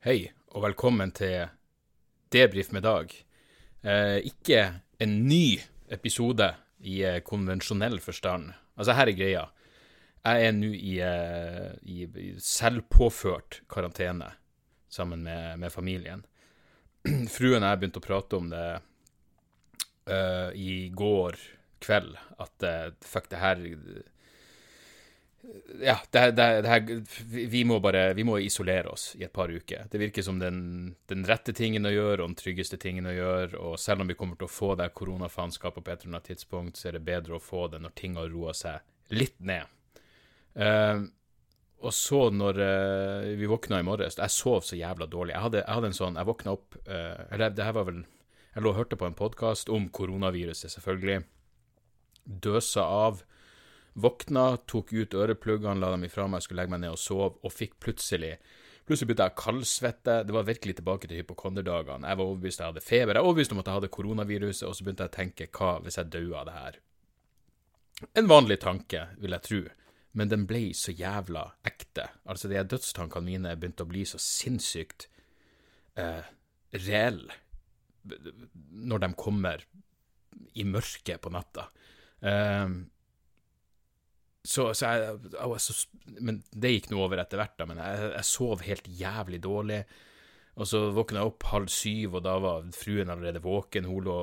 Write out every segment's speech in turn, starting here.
Hei, og velkommen til Debrif med Dag. Eh, ikke en ny episode i eh, konvensjonell forstand. Altså, her er greia. Jeg er nå i, eh, i, selvpåført karantene sammen med, med familien. Fruen og jeg begynte å prate om det eh, i går kveld, at fuck, det her ja, det, det, det her, vi må bare vi må isolere oss i et par uker. Det virker som den, den, rette tingen å gjøre, og den tryggeste tingen å gjøre. Og selv om vi kommer til å få det koronafaenskapet på et eller annet tidspunkt, så er det bedre å få det når ting har roa seg litt ned. Uh, og så, når uh, vi våkna i morges Jeg sov så jævla dårlig. Jeg hadde, jeg hadde en sånn Jeg våkna opp uh, Eller det her var vel Jeg lå og hørte på en podkast om koronaviruset, selvfølgelig. Døsa av Våkna, tok ut ørepluggene, la dem ifra meg, skulle legge meg ned og sove, og fikk plutselig Plutselig begynte jeg å kaldsvette. Det var virkelig tilbake til hypokonderdagene. Jeg var overbevist at jeg hadde feber. Jeg var overbevist om at jeg hadde koronaviruset, og så begynte jeg å tenke hva hvis jeg døde av det her? En vanlig tanke, vil jeg tro, men den ble så jævla ekte. Altså, de dødstankene mine begynte å bli så sinnssykt eh, reelle når de kommer i mørket på natta. Um, så, så jeg, jeg så, Men det gikk nå over etter hvert, da. Men jeg, jeg, sov helt jævlig dårlig. Og så våkna jeg opp halv syv, og da var fruen allerede våken. Hun lå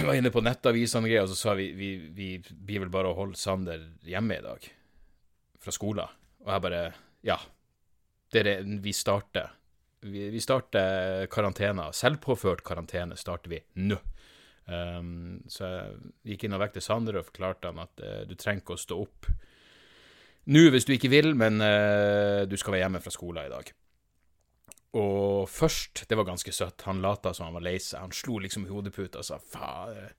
var inne på nettavisene og greier, og så sa vi vi, vi blir vel bare å holde Sander hjemme i dag. Fra skolen. Og jeg bare Ja. Dere, vi starter. Vi, vi starter karantena. Selvpåført karantene starter vi nå. Um, så jeg gikk inn og vekket Sander og forklarte han at uh, du trenger ikke å stå opp nå hvis du ikke vil, men uh, du skal være hjemme fra skolen i dag. Og først, det var ganske søtt, han lata som han var lei seg. Han slo liksom hodeputa og sa faen.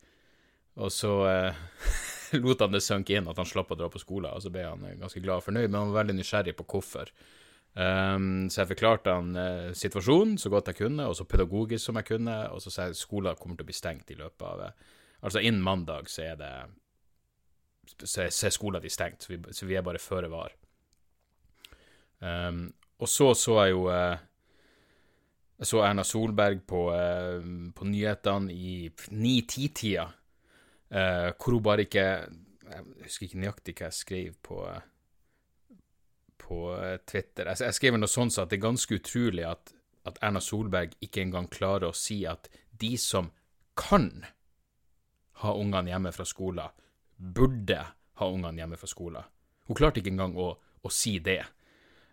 Og så uh, lot han det synke inn at han slapp å dra på skolen, og så ble han ganske glad og fornøyd, men han var veldig nysgjerrig på hvorfor. Um, så jeg forklarte han uh, situasjonen så godt jeg kunne, og så pedagogisk som jeg kunne, og så sa jeg skolen kommer til å bli stengt i løpet av uh, Altså innen mandag så er det Så, så er skolen de stengt, så vi, så vi, er bare føre var. Um, og så så jeg jo uh, Jeg så Erna Solberg på, på nyhetene i ni-ti-tida, hvor hun bare ikke Jeg husker ikke nøyaktig hva jeg skrev på på eh, Twitter. Jeg, jeg skrev noe sånt som at det er ganske utrolig at, at, Erna Solberg ikke engang klarer å si at de som kan ha ungene hjemme fra skolen, burde ha ungene hjemme fra skolen. Hun klarte ikke engang å, å si det.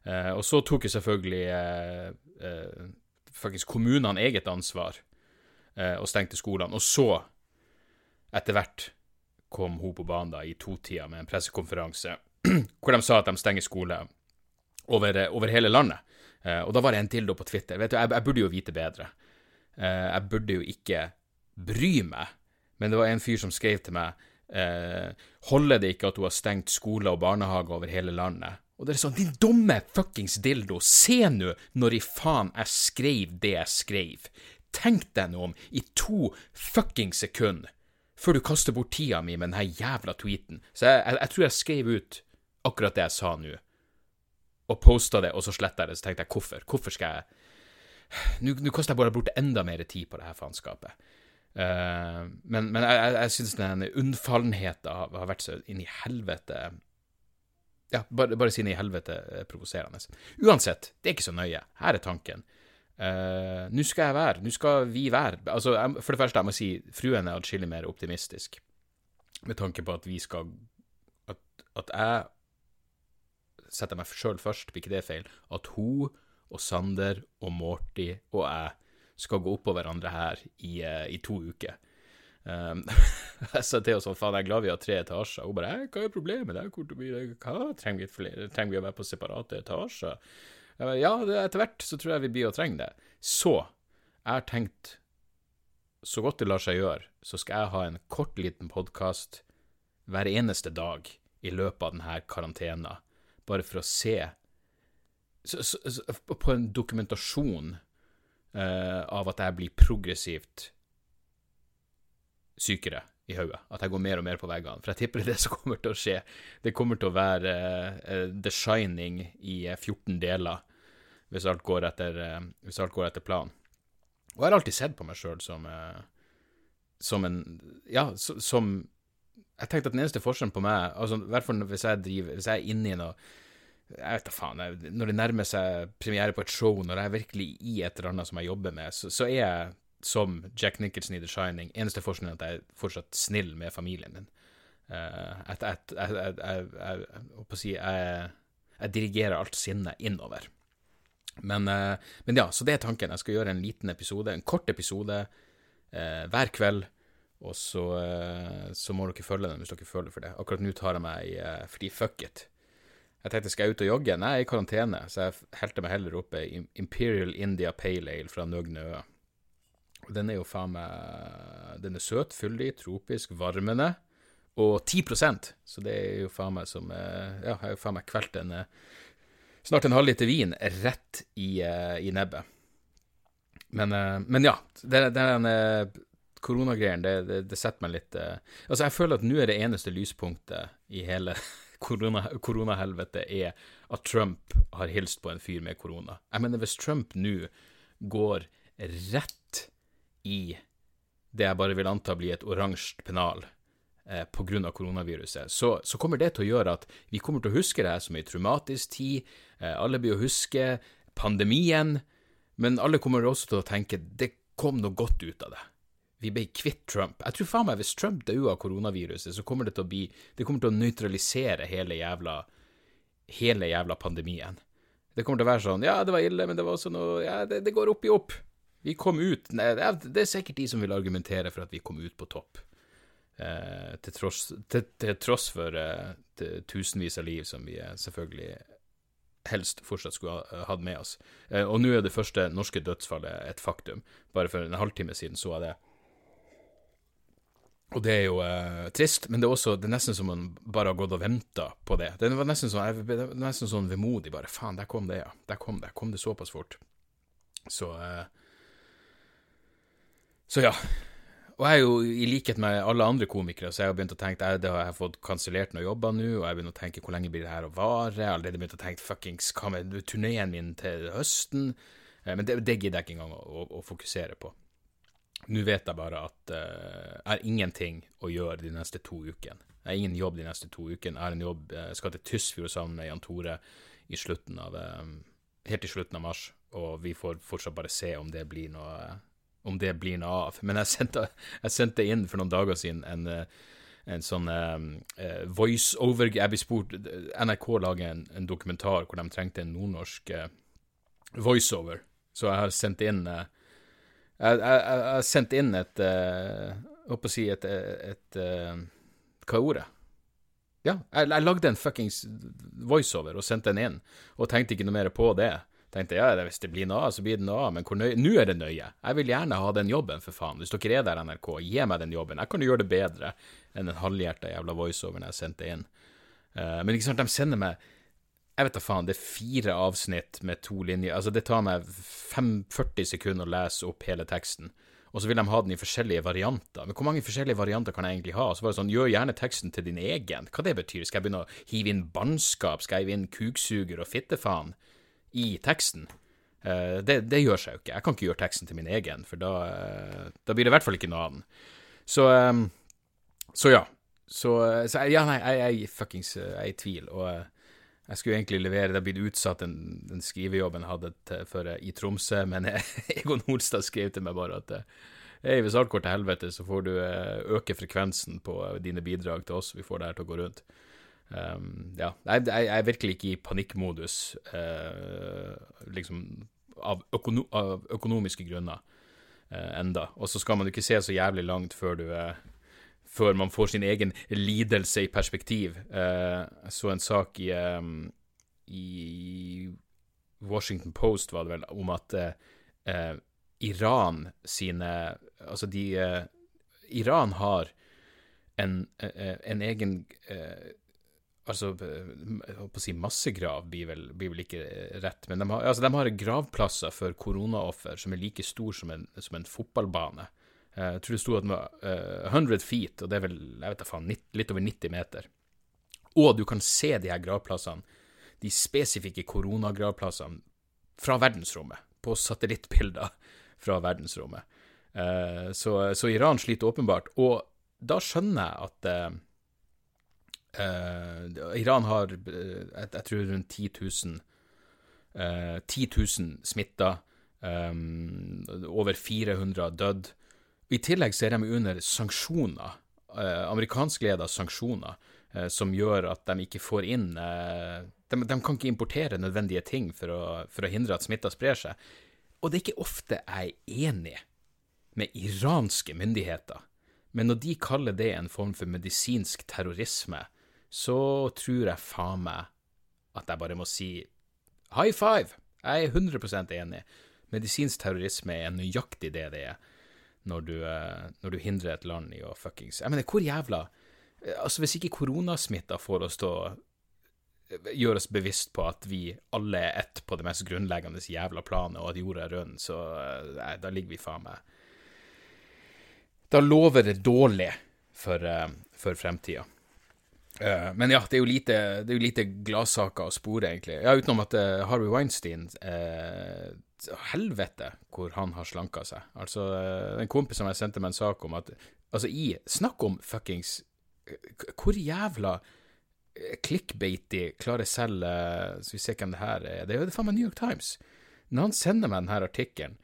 Eh, og så tok jo selvfølgelig eh, eh, faktisk kommunene eget ansvar eh, og stengte skolene. Og så, etter hvert, kom hun på banen da i totida med en pressekonferanse hvor de sa at de stenger skole over, eh, over hele landet. Uh, og da var det en til da på Twitter. Vet du, jeg, jeg burde jo vite bedre. Uh, jeg burde jo ikke bry meg, men det var en fyr som skrev til meg uh, Holder det ikke at du har stengt skoler og barnehager over hele landet? Og det er sånn, din dumme fuckings dildo, se nå når i faen jeg skrev det jeg skrev. Tenk deg nå om i to fuckings sekunder før du kaster bort tida mi med denne jævla tweeten. Så jeg, jeg, jeg tror jeg skrev ut akkurat det jeg sa nå og posta det, og så sletta jeg det. Så tenkte jeg hvorfor? Hvorfor skal jeg Nå koster jeg bare bort enda mer tid på det her faenskapet. Uh, men, men, jeg, jeg syns den unnfallenheten har, har vært så inn i helvete Ja, bare, bare si inn i helvete eh, provoserende. Uansett, det er ikke så nøye. Her er tanken. Uh, nå skal jeg være, nå skal vi være Altså, jeg, For det første, jeg må si fruen er atskillig mer optimistisk, med tanke på at vi skal At, at jeg setter jeg meg sjøl først, blir ikke det feil, at hun og Sander og Morty og jeg skal gå oppå hverandre her i, uh, i to uker. Um, jeg sa til henne sånn, faen, jeg er glad vi har tre etasjer. Hun bare, hva er problemet? Det er hva? Trenger vi, flere? Trenger vi å være på separate etasjer? Bare, ja, etter hvert så tror jeg vi blir å trenge det. Så, jeg har tenkt, så godt det lar seg gjøre, så skal jeg ha en kort, liten podkast hver eneste dag i løpet av denne karantena bare for å se så, så, så, På en dokumentasjon uh, av at jeg blir progressivt sykere i hodet. At jeg går mer og mer på veggene. For jeg tipper det er det som kommer til å skje. Det kommer til å være uh, The Shining i 14 deler. hvis alt går etter, uh, etter planen. Og jeg har alltid sett på meg sjøl som eh, som en Ja, som Jeg tenkte at den eneste forskjellen på meg, altså i hvert fall hvis jeg driver Hvis jeg er inne i noe jeg vet da faen, jeg, Når det nærmer seg premiere på et show, når jeg er virkelig i et eller annet som jeg jobber med, så, så er jeg som Jack Nicholson i The Shining. Eneste forskjellen er at jeg er fortsatt snill med familien min. Uh, at, jeg, jeg, jeg, si, jeg, dirigerer alt sinnet innover. Men, uh, men, ja, så det er tanken. Jeg skal gjøre en liten episode, en kort episode uh, hver kveld. Og så, så, må dere følge den hvis dere føler for det. Akkurat nå tar jeg meg i fri fuck it. Jeg tenkte skal jeg ut og jogge? Nei, jeg er i karantene, så jeg helte meg heller oppe ei Imperial India Pale Ale fra Nøgne Ø. Den er jo faen meg Den er søt, fyldig, tropisk, varmende, og 10% så det er jo faen meg som eh, Ja, jeg har jo faen meg kvelt en eh, Snart en halvliter vin rett i, eh, i nebbet. Men, men, ja, det, den koronagreien, det, det, det, setter meg litt Altså, jeg føler at nå er det eneste lyspunktet i hele koronahelvete er at Trump har hilst på en fyr med korona. Jeg mener, hvis Trump nå går rett i det jeg bare vil anta blir et oransje pennal eh, pga. koronaviruset, så, så, kommer det til å gjøre at vi kommer til å huske det her som ei traumatisk tid. Eh, alle blir å huske pandemien, men alle kommer også til å tenke det kom noe godt ut av det vi ble kvitt Trump. Jeg tror faen meg hvis Trump dør av koronaviruset, så kommer det til å bli Det kommer til å nøytralisere hele jævla hele jævla pandemien. Det kommer til å være sånn Ja, det var ille, men det var også noe Ja, det, det går opp i opp. Vi kom ut Nei, det er sikkert de som vil argumentere for at vi kom ut på topp. Eh, til, tross, til, til, tross, for eh, tusenvis av liv som vi eh, selvfølgelig helst fortsatt skulle ha hatt med oss. Eh, og nå er det første norske dødsfallet et faktum. Bare for en halvtime siden så jeg det. Og det er jo eh, trist, men det er også det er nesten som man bare har gått og venta på det. Det var nesten sånn, nesten sånn vemodig, bare faen, der kom det, ja. Der kom det. Kom det såpass fort. Så eh, Så ja. Og jeg er jo, i likhet med alle andre komikere, så jeg har begynt å tenke jeg, det har jeg fått kansellert noen jobber nå, og jeg begynt å tenke hvor lenge blir det her å vare? Jeg har allerede begynt å tenke fuckings, hva med turneen min til høsten? Eh, men det, det gidder jeg ikke engang å, å, å fokusere på. Nå vet jeg bare at uh, jeg har ingenting å gjøre de neste to ukene. Jeg har ingen jobb de neste to ukene. Jeg har en jobb, jeg skal til Tysfjord sammen med Jan Tore i slutten av, um, helt i slutten av mars, og vi får fortsatt bare se om det blir noe, om det blir noe av. Men jeg sendte, jeg sendte inn for noen dager siden en, en sånn uh, voiceover Jeg ble spurt NRK lager en, en, dokumentar hvor de trengte en nordnorsk uh, voiceover, så jeg har sendt inn uh, jeg har sendt inn et uh, Holdt på si et, et, et uh, Hva er ordet? Ja, jeg, jeg, lagde en fuckings voiceover og sendte den inn, og tenkte ikke noe mer på det. Tenkte ja, hvis det blir noe av, så blir det noe av, men hvor nøye Nå er det nøye. Jeg vil gjerne ha den jobben, for faen. Hvis dere er der, NRK, gi meg den jobben. Jeg kan jo gjøre det bedre enn den halvhjerta jævla voiceoveren jeg sendte inn. Uh, men ikke sant, de sender meg jeg vet da faen, det er fire avsnitt med to linjer. Altså, det tar meg 40 sekunder å lese opp hele teksten. Og så vil de ha den i forskjellige varianter. Men hvor mange forskjellige varianter kan jeg egentlig ha? Så var det sånn, gjør gjerne teksten til din egen. Hva det betyr? Skal jeg begynne å hive inn bannskap? Skal jeg hive inn kuksuger og fittefaen i teksten? Uh, det, det, gjør seg jo ikke. Jeg kan ikke gjøre teksten til min egen, for da, uh, da blir det i hvert fall ikke noe den. Så, um, så ja. Så, så, ja, nei, jeg, er fuckings jeg i tvil. Og jeg skulle egentlig levere, det har blitt utsatt den, den skrivejobben jeg hadde til, for, i Tromsø, men Egon Holstad skrev til meg bare at Hei, hvis alt går til helvete, så får du eh, øke frekvensen på dine bidrag til oss, vi får det her til å gå rundt. Um, ja, jeg, jeg, er virkelig ikke i panikkmodus, uh, liksom, av, økono av, økonomiske grunner uh, enda. Og så skal man jo ikke se så jævlig langt før du uh, før man får sin egen lidelse i perspektiv. Eh, jeg så en sak i, um, i Washington Post, var det vel, om at uh, Iran sine Altså, de Iran har en, en egen Altså, jeg å si massegrav blir vel, blir vel ikke rett, men de har, altså, de har gravplasser for koronaoffer som er like stor som en, som en fotballbane. Eh, jeg tror det sto at den var uh, 100 feet, og det er vel jeg vet da faen, litt over 90 meter. Og du kan se de her gravplassene, de spesifikke koronagravplassene, fra verdensrommet, på satellittbilder fra verdensrommet. Uh, så, så, Iran sliter åpenbart. Og da skjønner jeg at uh, Iran har jeg, jeg, tror rundt 10 000 Uh, 10 000 smitta, um, over 400 dødd. I tillegg så er de under sanksjoner, eh, amerikanskleda sanksjoner, eh, som gjør at de ikke får inn eh, de, de, kan ikke importere nødvendige ting for å, for å hindre at smitta sprer seg. Og det er ikke ofte jeg er enig med iranske myndigheter, men når de kaller det en form for medisinsk terrorisme, så tror jeg faen meg at jeg bare må si high five! Jeg er 100% enig. Medisinsk terrorisme er nøyaktig det det er, når du, eh, når du hindrer et land i å fuckings Jeg mener, hvor jævla Altså, hvis ikke koronasmitta får oss til å gjøre oss bevisst på at vi alle er ett på det mest grunnleggende jævla planet, og at jorda er rund, så eh, nei, da ligger vi faen meg Da lover det dårlig for, for fremtida. Men ja, det er jo lite, det er lite gladsaker å spore, egentlig. Ja, utenom at Harvey Weinstein Helvete hvor han har slanka seg. Altså, en kompis som jeg sendte meg en sak om at Altså, i Snakk om fuckings Hvor jævla clickbaity, klarer selv Skal Så vi ser hvem det her er. Det er jo faen meg New York Times. Når han sender meg denne artikkelen,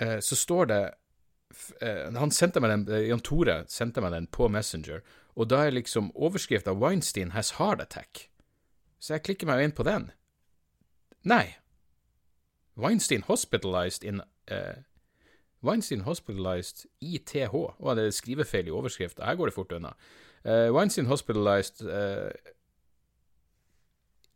så står det Han sendte meg den, Jan Tore sendte meg den på Messenger, og da er liksom overskrifta 'Weinstein has heart attack'. Så jeg klikker meg inn på den. Nei. Weinstein hospitalized in Weinstein hospitalized ITH. Å, det er skrivefeil i overskrifta. Her går det fort unna. Uh, Weinstein hospitalized uh,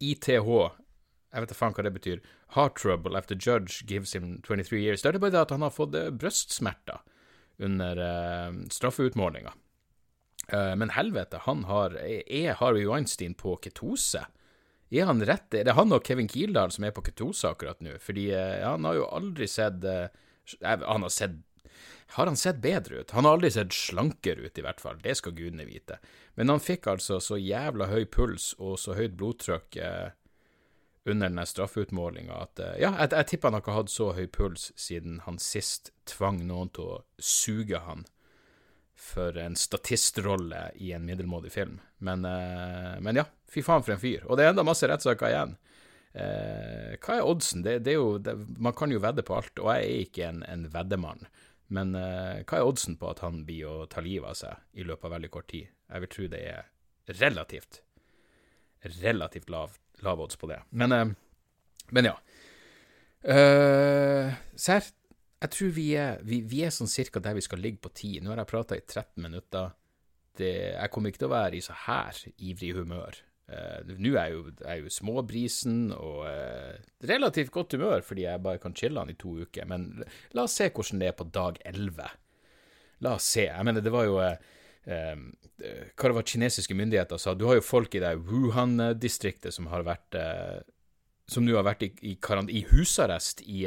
ITH Jeg vet da faen hva det betyr. Heart trouble after judge gives him 23 years. Det er bare det at han har fått uh, brystsmerter under uh, straffeutmålinga. men helvete, han har Er Harvey Weinstein på ketose? Er han rett? Det er han og Kevin Kildahl som er på ketose akkurat nå, fordi han har jo aldri sett Han har sett har han sett bedre ut? Han har aldri sett slankere ut, i hvert fall. Det skal gudene vite. Men han fikk altså så jævla høy puls og så høyt blodtrykk eh, under den straffeutmålinga at eh, Ja, jeg, jeg tipper han har ikke hatt så høy puls siden han sist tvang noen til å suge han for en statistrolle i en middelmådig film. Men, eh, men ja, fy faen for en fyr. Og det er enda masse rettssaker igjen. Eh, hva er oddsen? Det, det er jo, det, man kan jo vedde på alt, og jeg er ikke en, en veddemann. Men uh, hva er oddsen på at han blir å ta livet av seg i løpet av veldig kort tid? Jeg vil tro det er relativt relativt lav, lav odds på det. Men, uh, men ja. Uh, jeg tror vi er, vi, vi er sånn cirka der vi skal ligge på ti. Nå har jeg prata i 13 minutter. Det, jeg kommer ikke til å være i så her ivrig humør Uh, Nå er jeg jo, småbrisen og uh, relativt godt humør fordi jeg bare kan chille han i to uker, men la oss se hvordan det er på dag elleve. La oss se. Jeg mener, det var jo uh, Hva det var kinesiske myndigheter sa? Du har jo folk i det Wuhan-distriktet som har vært Som nå har vært i, i, i husarrest i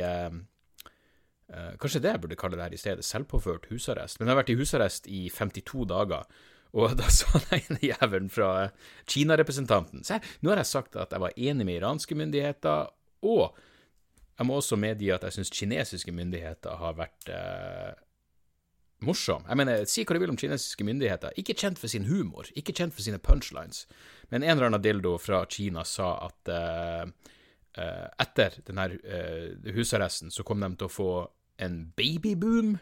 Kanskje det jeg burde kalle det her i stedet, selvpåført husarrest. Men jeg har vært i husarrest i 52 dager. Og da sa den ene jævelen fra Kina-representanten Se, nå har jeg sagt at jeg var enig med iranske myndigheter, og jeg må også medgi at jeg syns kinesiske myndigheter har vært eh, morsom. Jeg mener, Si hva du vil om kinesiske myndigheter. Ikke kjent for sin humor, ikke kjent for sine punchlines. Men en eller annen dildo fra Kina sa at uh, uh, etter denne uh, husarresten så kom de til å få en babyboom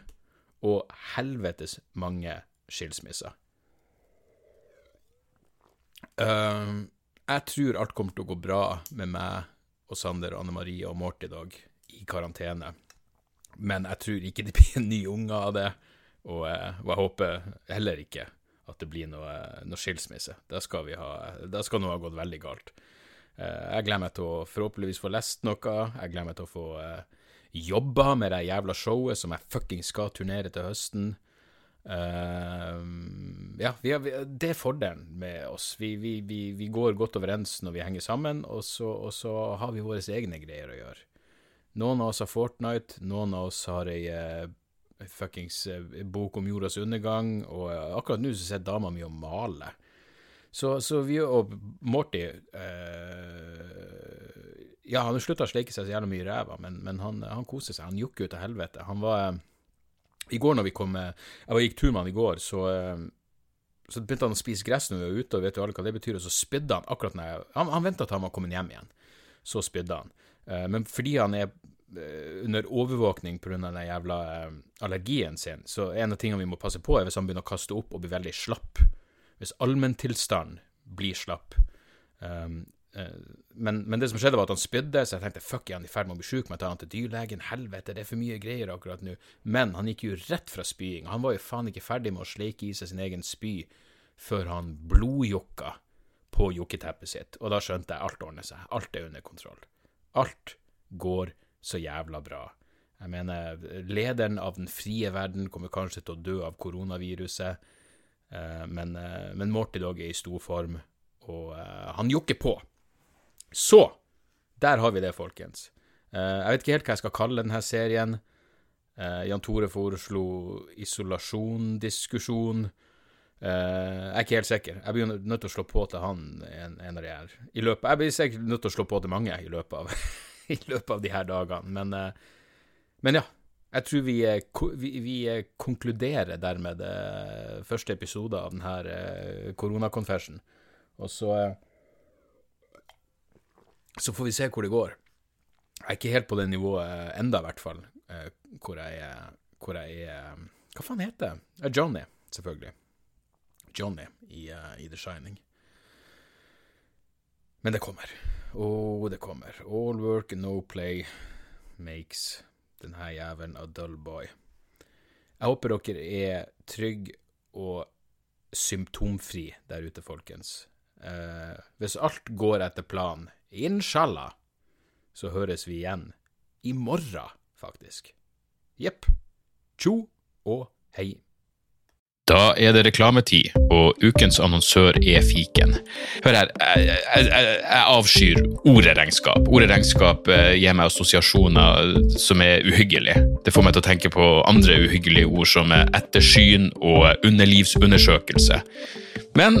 og helvetes mange skilsmisser. Uh, jeg tror alt kommer til å gå bra med meg og Sander, Anne Marie og Morty i dag, i karantene. Men jeg tror ikke det blir en ny unge av det, og, uh, og, jeg håper heller ikke at det blir noe, noe skilsmisse. Da skal, ha, da skal noe ha gått veldig galt. Uh, jeg gleder meg til å forhåpentligvis få lest noe. Jeg gleder meg til å få uh, jobba med det jævla showet som jeg fuckings skal turnere til høsten. Uh, ja, vi har, vi, det er fordelen med oss. Vi, vi, vi, går godt overens når vi henger sammen, og så, og så, har vi våre egne greier å gjøre. Noen av oss har Fortnite, noen av oss har ei uh, fuckings uh, bok om jordas undergang, og akkurat nå så sitter dama mi og maler. Så, så, vi og Morty Ja, han slutta å sleike seg så jævla mye i ræva, men, men han, han koser seg. Han jokker ut til helvete. Han var eh, I går når vi kom Jeg var gikk tur med han i går, så eh, så begynte han å spise gress når vi var ute, og vet jo alle hva det betyr, og så spydde han akkurat når jeg Han, han venta til han var kommet hjem igjen, så spydde han. Men fordi han er under overvåkning pga. den jævla allergien sin, så en av tingene vi må passe på, er hvis han begynner å kaste opp og bli veldig slapp. Hvis allmenntilstanden blir slapp. Um, men, men, det som skjedde, var at han spydde, så jeg tenkte fuck, er han i ferd med å bli sjuk? Må jeg ta han til dyrlegen? Helvete, det er for mye greier akkurat nå. Men han gikk jo rett fra spying. Han var jo faen ikke ferdig med å sleike i seg sin egen spy før han blodjokka på jokketeppet sitt. Og da skjønte jeg alt ordner seg. Alt er under kontroll. Alt går så jævla bra. Jeg mener, lederen av den frie verden kommer kanskje til å dø av koronaviruset, eh, men, eh, men Morty Dog er i stor form, og eh, han jokker på. Så der har vi det, folkens. Uh, jeg vet ikke helt hva jeg skal kalle denne serien. Uh, Jan Tore foreslo isolasjondiskusjon. Uh, jeg er ikke helt sikker. Jeg blir nødt til å slå på til han en, en av de her. I løpet, jeg blir sikkert nødt til å slå på til mange i løpet av, i løpet av de her dagene. Men, men ja. Jeg tror vi, vi, vi konkluderer dermed første episode av denne koronakonfersen. Og så så får vi se hvor det går. Jeg er ikke helt på det nivået enda, i hvert fall, eh, hvor jeg er hvor jeg er Hva faen heter det? Johnny, selvfølgelig. Johnny i, i, The Shining. Men det kommer. Å, oh, det kommer. All work and no play makes denne jævelen a dull boy. Jeg håper dere er trygge og symptomfri der ute, folkens. Uh, hvis alt går etter planen Inshallah, så høres vi igjen i morgen, faktisk. Jepp. Tjo og hei. Da er det reklametid, og ukens annonsør er fiken. Hør her, jeg, jeg, jeg avskyr ordet regnskap. Ordet regnskap eh, gir meg assosiasjoner som er uhyggelige. Det får meg til å tenke på andre uhyggelige ord som ettersyn og underlivsundersøkelse. Men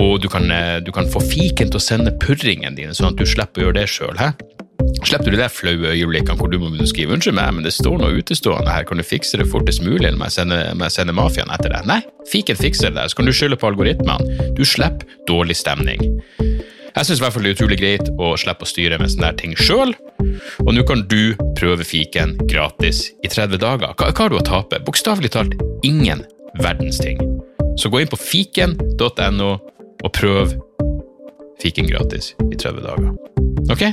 Og du kan, eh, du kan få fiken til å sende purringen dine, sånn at du slipper å gjøre det sjøl. Slipper du de flaue øyeblikkene hvor du må skrive 'unnskyld meg, men det står noe utestående her, kan du fikse det fortest mulig', eller må jeg sende, sende mafiaen etter deg? Nei, fiken fikser det der, så kan du skylde på algoritmene. Du slipper dårlig stemning. Jeg syns det er utrolig greit å slippe å styre med sånne ting sjøl, og nå kan du prøve fiken gratis i 30 dager. Hva, hva har du å tape? Bokstavelig talt ingen verdens ting. Så gå inn på fiken.no og prøv fiken gratis i 30 dager. Ok?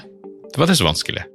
Det var ikke så vanskelig.